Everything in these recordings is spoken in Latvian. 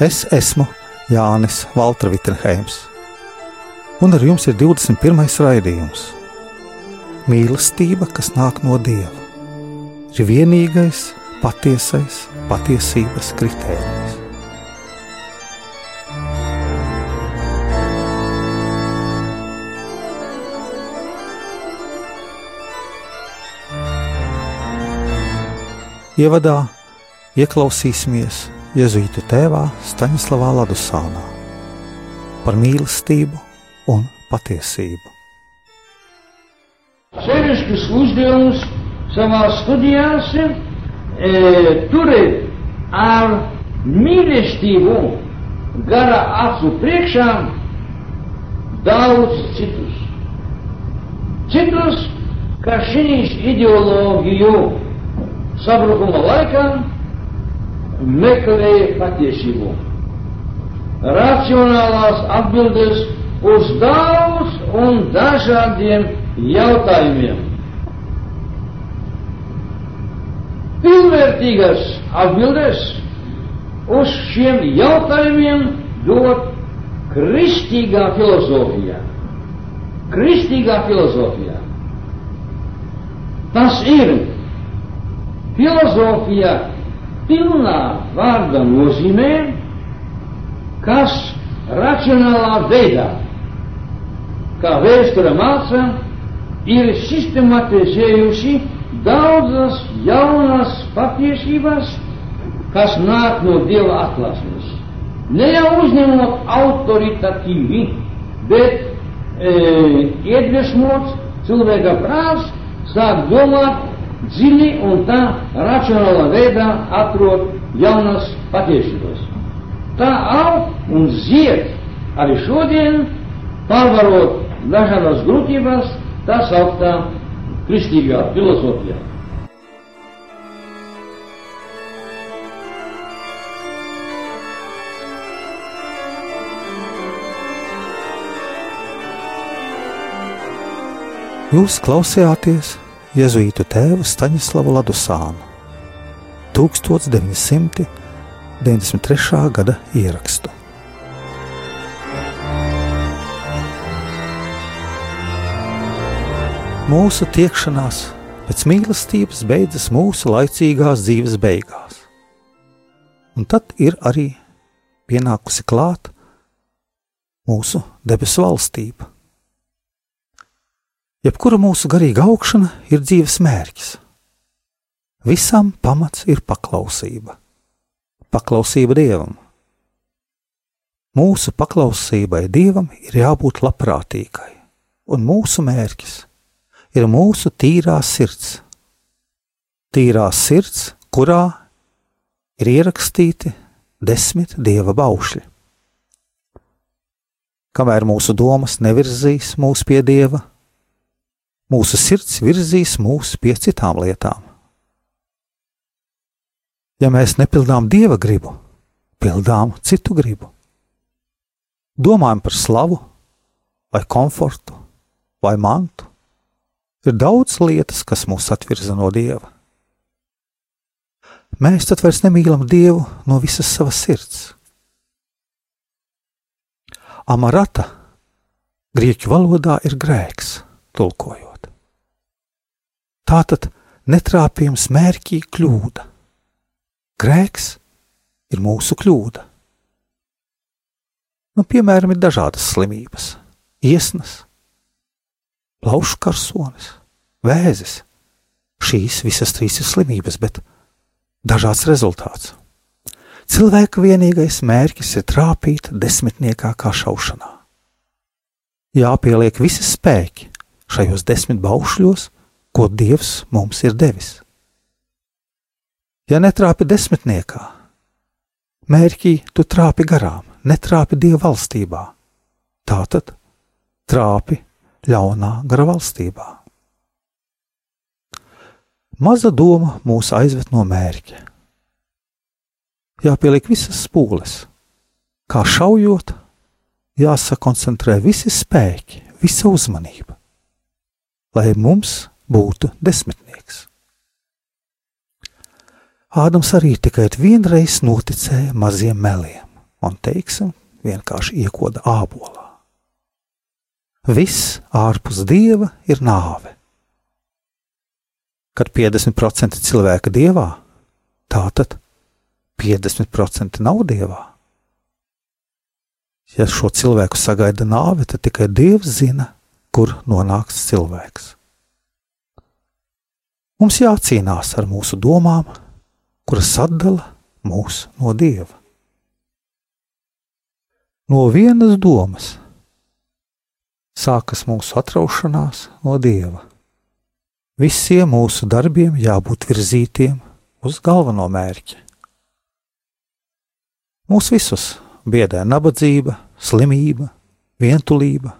Es esmu Jānis Valtra Vitsenheims, un ar jums ir 21. raidījums. Mīlestība, kas nāk no Dieva, ir vienīgais patiesais patiesības kritērijs. Ievadā ieklausīsimies Jēzuītu tēvā Staņislavā Ladusānā par mīlestību un patiesību. Sevišķus uzdevumus savā studijās e, turēt ar mīlestību gara acu priekšā daudz citus. Citus, kā šīs ideoloģiju sabrukuma laikā meklēja patiesību. Racionālās atbildes uz daudz un dažādiem jautājumiem. Pilnvērtīgas atbildes uz šiem jautājumiem dod kristīgā filozofija. Kristīgā filozofija. Tas ir filozofija pilnā vārda nozīmē, kas racionālā veidā, kā vēsture māca, ir sistematizējuši daudzas jaunas patiesības, kas nāk no Dieva atklāsmes. Ne jau uzņemot autoritatīvi, bet e, iedvesmots cilvēka prāts sāk domāt dziļi un tā racionālā veidā atrod jaunas patiesības. Tā aug un zied arī šodien, pārvarot dažādas grūtības, tā sauktā kristīgā filozofijā. Jūs klausījāties Jēzuītu tēvu Staņislavu Ladusānu 1993. gada ierakstu. Mūsu tiekšanās pēc mīlestības beidzas mūsu laicīgās dzīves beigās, un tad ir arī pienākusi klāt mūsu debesu valstība. Jebkura mūsu garīga augšana ir dzīves mērķis. Visam pamats ir paklausība. Paklausība Dievam. Mūsu paklausībai Dievam ir jābūt labprātīgai, un mūsu mērķis ir mūsu tīrā sirds. Tīrā sirds, kurā ir ierakstīti desmit dieva baušļi. Kamēr mūsu domas nevirzīs mūs pie dieva, mūsu sirds virzīs mūs pie citām lietām. Ja mēs nepildām dieva gribu, pildām citu gribu. Domājam par slavu, vai komfortu, vai mantu. Ir daudz lietas, kas mūs atvirza no dieva. Mēs tad vairs nemīlam dievu no visas savas sirds. Amarata grieķu valodā ir grēks, tulkojot. Tātad netrāpījums mērķī kļūda. Grēks ir mūsu kļūda. Nu, piemēram, ir dažādas slimības, iesnas, plaušu karsonis, vēzis. Šīs visas trīs ir slimības, bet dažāds rezultāts. Cilvēka vienīgais mērķis ir trāpīt desmitniekā kā šaušanā. Jāpieliek visi spēki šajos desmit baušļos, ko Dievs mums ir devis. Ja netrāpi desmitniekā, mērķī tu trāpi garām, netrāpi Dieva valstībā, tātad trāpi ļaunā gara valstībā. Maza doma mūs aizved no mērķa. Jāpieliek visas spūles, kā šaujot, jāsakoncentrē visi spēki, visa uzmanība, lai mums būtu desmitnieks. Ādams arī tikai vienreiz noticēja maziem meliem un, teiksim, vienkārši iekoda ābolā. Viss ārpus dieva ir nāve. Kad 50% cilvēka dievā, tātad 50% nav dievā. Ja šo cilvēku sagaida nāve, tad tikai Dievs zina, kur nonāks cilvēks. Mums jācīnās ar mūsu domām, kuras atdala mūs no Dieva. No vienas domas sākas mūsu atraušanās no Dieva. Visiem mūsu darbiem jābūt virzītiem uz galveno mērķi. Mūs visus biedē nabadzība, slimība, vientulība.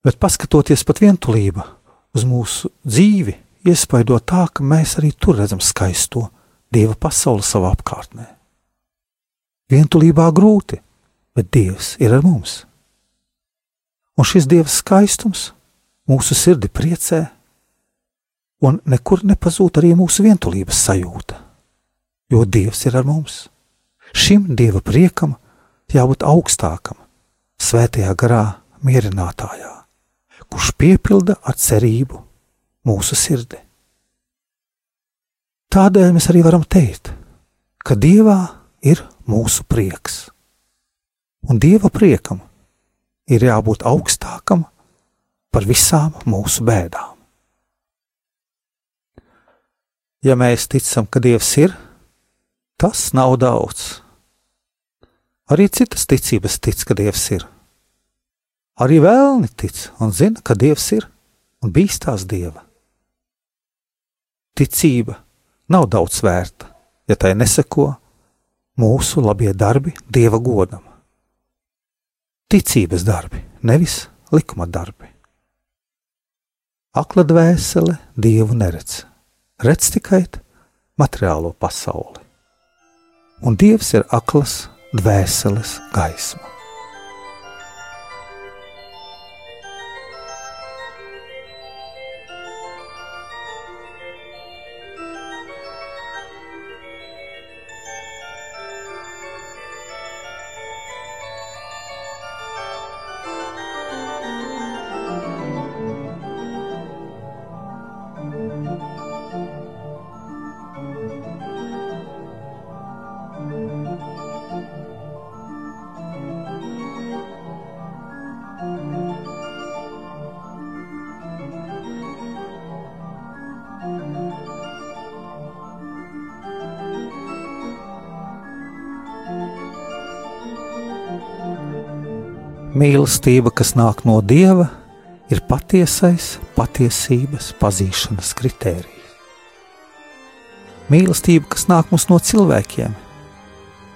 Bet paskatoties pat vientulība uz mūsu dzīvi, iespaido tā, ka mēs arī tur redzam skaisto Dieva pasauli savā apkārtnē. Vientulībā grūti, bet Dievs ir ar mums. Un šis Dieva skaistums mūsu sirdi priecē, un nekur nepazūd arī mūsu vientulības sajūta, jo Dievs ir ar mums. Šim dieva priekam jābūt augstākam, svētajā garā mierinātājā, kurš piepilda ar cerību mūsu sirdi. Tādēļ mēs arī varam teikt, ka Dievā ir mūsu prieks, un Dieva priekam ir jābūt augstākam par visām mūsu bēdām. Ja mēs ticam, ka Dievs ir, tas nav daudz. Arī citas ticības tic, ka Dievs ir. Arī vēlni tic un zina, ka Dievs ir un bīstās Dieva. Ticība nav daudz vērta, ja tai neseko mūsu labie darbi Dieva godam. Ticības darbi, nevis likuma darbi. Akla dvēsele Dievu neredz, redz tikai materiālo pasauli. Un Dievs ir aklas dvēseles gaisma. Mīlestība, kas nāk no dieva, ir patiesais patiesības pazīšanas kritērijs. Mīlestība, kas nāk no cilvēkiem,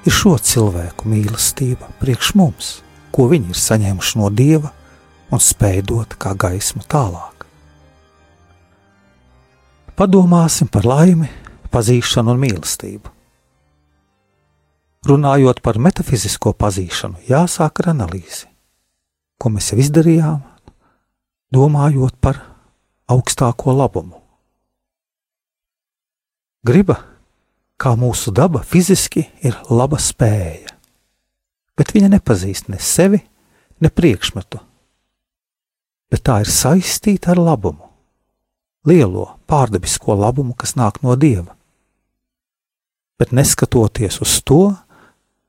ir šo cilvēku mīlestība priekš mums, ko viņi ir saņēmuši no dieva un spēj dot kā gaismu tālāk. Padomāsim par laimi, pazīšanu un mīlestību. Runājot par metafizisko pazīšanu, jāsāk ar analīzi ko mēs jau izdarījām, domājot par augstāko labumu. Griba, kā mūsu daba, fiziski ir laba spēja, bet viņa nepazīst ne sevi, ne priekšmetu, bet tā ir saistīta ar labumu, lielo pārdabisko labumu, kas nāk no dieva. Bet neskatoties uz to,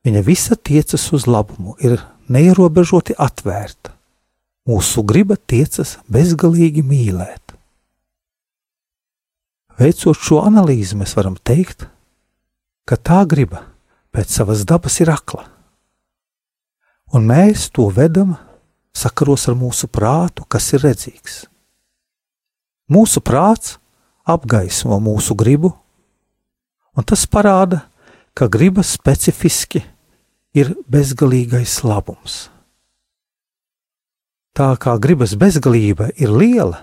viņa visa tiecas uz labumu, ir neierobežoti atvērta. Mūsu griba tiecas bezgalīgi mīlēt. Veicot šo analīzi, mēs varam teikt, ka tā griba pēc savas dabas ir akla, un mēs to vedam sakaros ar mūsu prātu, kas ir redzīgs. Mūsu prāts apgaismo mūsu gribu, un tas parāda, ka griba specifiski ir bezgalīgais labums. Tā kā gribas bezgalība ir liela,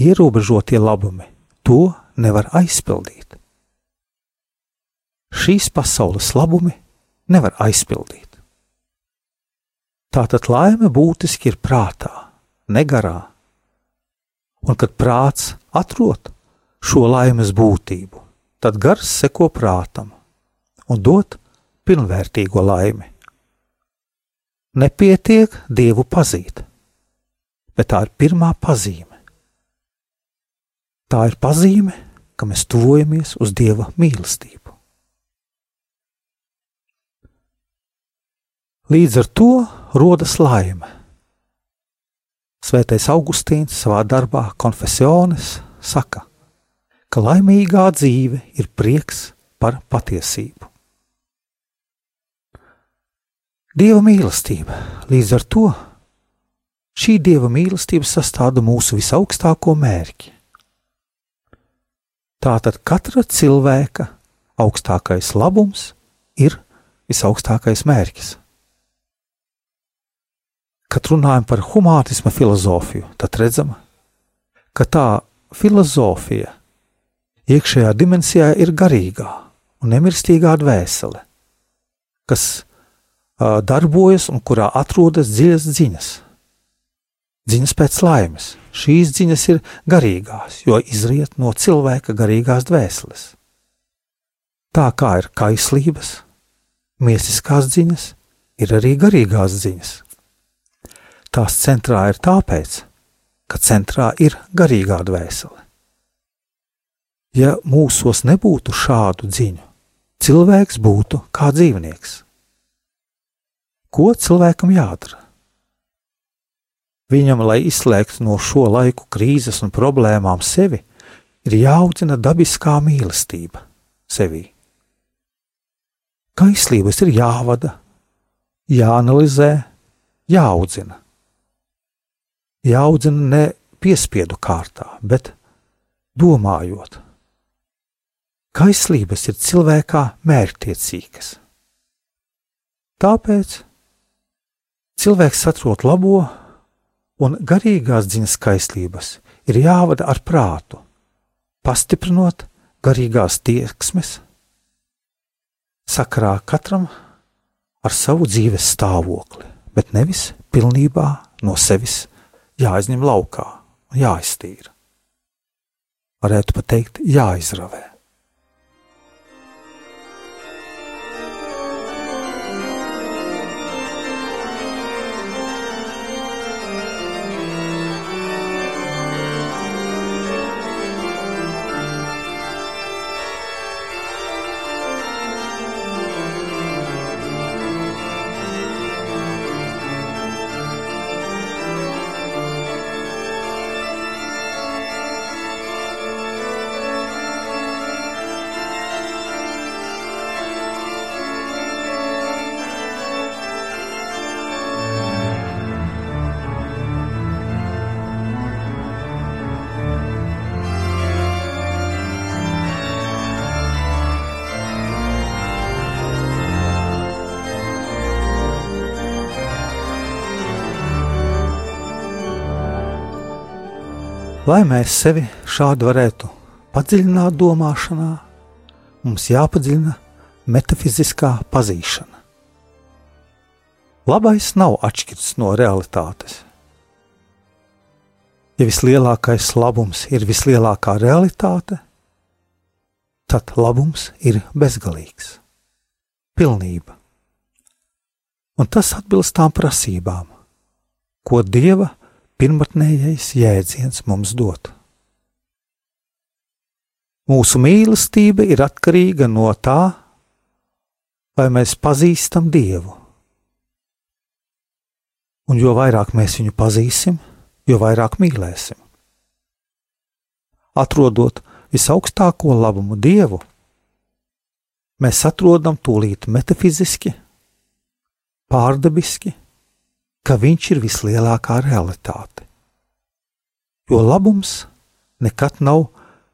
ierobežotie labumi to nevar aizpildīt. Šīs pasaules labumi nevar aizpildīt. Tātad laime būtiski ir prātā, negarā. Un kad prāts atrod šo laimes būtību, tad gars seko prātam un dod pilnvērtīgo laimi. Nepietiek dievu pazīt, bet tā ir pirmā pazīme. Tā ir pazīme, ka mēs tuvojamies uz dieva mīlestību. Līdz ar to rodas laime. Svētais Augustīns savā darbā Confessiones saka, ka laimīgā dzīve ir prieks par patiesību. Dieva mīlestība līdz ar to šī dieva mīlestība sastāda mūsu visaugstāko mērķi. Tātad katra cilvēka augstākais labums ir visaugstākais mērķis kad runājam par humānisma filozofiju, tad redzam, ka tā filozofija iekšējā dimensijā ir garīgā un nemirstīgā dvēsele, kas uh, darbojas un kurā atrodas dziļas ziņas. Ziņas pēc laimes. Šīs ziņas ir garīgās, jo izriet no cilvēka garīgās dvēseles. Tā kā ir kaislības, miesiskās ziņas, ir arī garīgās ziņas tās centrā ir tāpēc, ka centrā ir garīgā dvēsele. Ja mūsos nebūtu šādu dziņu, cilvēks būtu kā dzīvnieks. Ko cilvēkam jādara? Viņam, lai izslēgtu no šo laiku krīzes un problēmām sevi, ir jāaudzina dabiskā mīlestība sevī. Kaislības ir jāvada, jāanalizē, jāaudzina jāaudzina ne piespiedu kārtā, bet domājot. Kaislības ir cilvēkā mērķtiecīgas. Tāpēc cilvēks saprot labo un garīgās dziņas kaislības ir jāvada ar prātu, pastiprinot garīgās tieksmes, sakarā katram ar savu dzīves stāvokli, bet nevis pilnībā no sevis jāizņem laukā un jāiztīra. Varētu pat teikt, jāizravē. Lai mēs sevi šādi varētu padziļināt domāšanā, mums jāpadziļina metafiziskā pazīšana. Labais nav atšķirts no realitātes. Ja vislielākais labums ir vislielākā realitāte, tad labums ir bezgalīgs, pilnība. Un tas atbilst tām prasībām, ko Dieva pirmotnējais jēdziens mums dod. Mūsu mīlestība ir atkarīga no tā, vai mēs pazīstam Dievu. Un jo vairāk mēs viņu pazīsim, jo vairāk mīlēsim. Atrodot visaugstāko labumu Dievu, mēs atrodam tūlīt metafiziski, pārdabiski ka viņš ir vislielākā realitāte. Jo labums nekad nav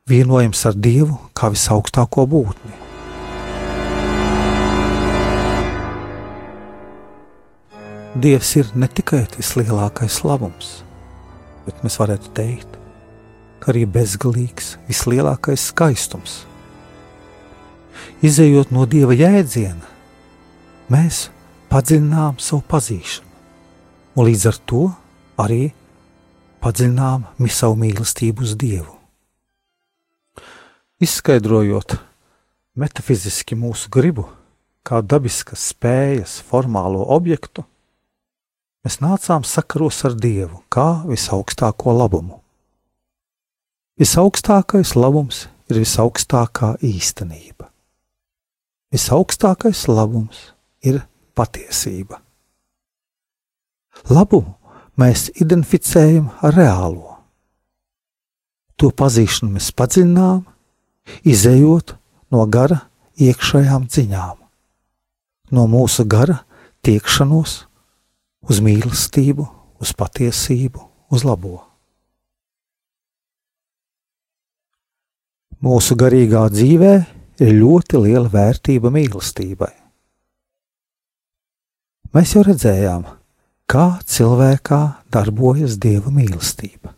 vienojams ar Dievu kā visaugstāko būtni. Dievs ir ne tikai tas lielākais labums, bet mēs varētu teikt, ka arī bezgalīgs, vislielākais skaistums. Izejot no Dieva jēdziena, mēs padziļinām savu pazīšanu, un līdz ar to arī padziļinām savu mīlestību uz Dievu. Izskaidrojot metafiziski mūsu gribu, kā dabiskas spējas formālo objektu, mēs nācām sakaros ar Dievu kā visaugstāko labumu. Visaugstākais labums ir visaugstākā īstenība. Visaugstākais labums ir patiesība. Labumu mēs identificējam ar reālo. To pazīšanu mēs padziļinām, izējot no gara iekšējām dziņām, no mūsu gara tiekšanos uz mīlestību, uz patiesību, uz labo. Mūsu garīgā dzīvē ir ļoti liela vērtība mīlestībai. Mēs jau redzējām, kā cilvēkā darbojas dieva mīlestība.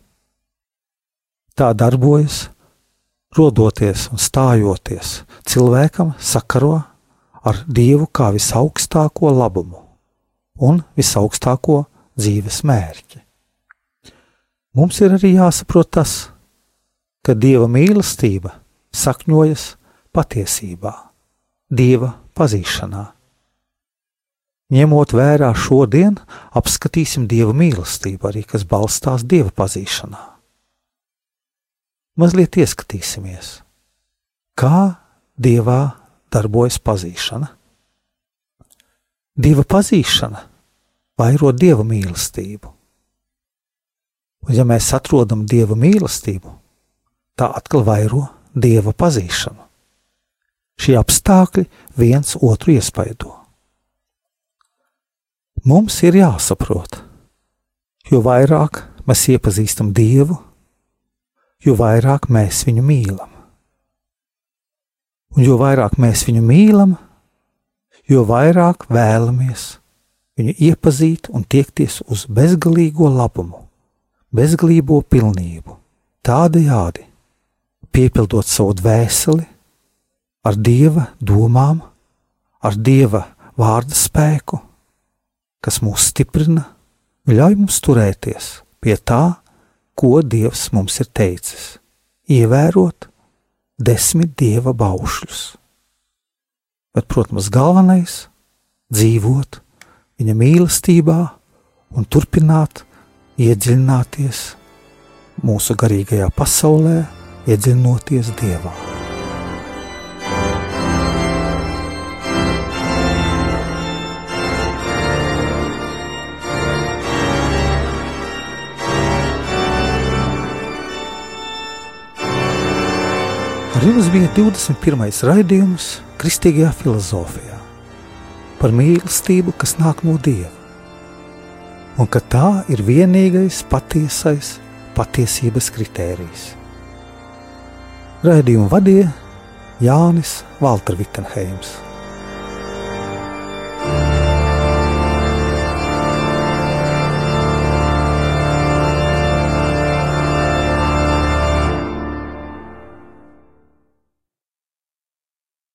Tā darbojas, rodoties un stājoties, cilvēkam sakaro ar dievu kā visaugstāko labumu un visaugstāko dzīves mērķi. Mums ir arī jāsaprot tas, ka dieva mīlestība sakņojas patiesībā, dieva pazīšanā. Ņemot vērā šodien, apskatīsim dieva mīlestību, arī kas balstās dieva pazīšanā. Mazliet ieskatīsimies, kā dievā darbojas pazīšana. Dieva pazīšana vairo dieva mīlestību. Un, ja mēs atrodam dieva mīlestību, tā atkal vairo dieva pazīšanu. Šie apstākļi viens otru iespaido. Mums ir jāsaprot, jo vairāk mēs iepazīstam Dievu, jo vairāk mēs viņu mīlam. Un jo vairāk mēs viņu mīlam, jo vairāk vēlamies viņu iepazīt un tiekties uz bezgalīgo labumu, bezgalīgo pilnību, tādajādi piepildot savu dvēseli ar dieva domām, ar dieva vārda spēku, kas mūs stiprina un ļauj mums turēties pie tā, ko Dievs mums ir teicis, ievērot desmit dieva baušļus. Bet, protams, galvenais - dzīvot viņa mīlestībā un turpināt iedziļināties mūsu garīgajā pasaulē, iedziļinoties Dievā. Arī mums bija 21. raidījums Kristīgajā filozofijā par mīlestību, kas nāk no Dieva, un ka tā ir vienīgais patiesais patiesības kritērijs. Raidījumu vadīja Jānis Valtra Vitsenheims.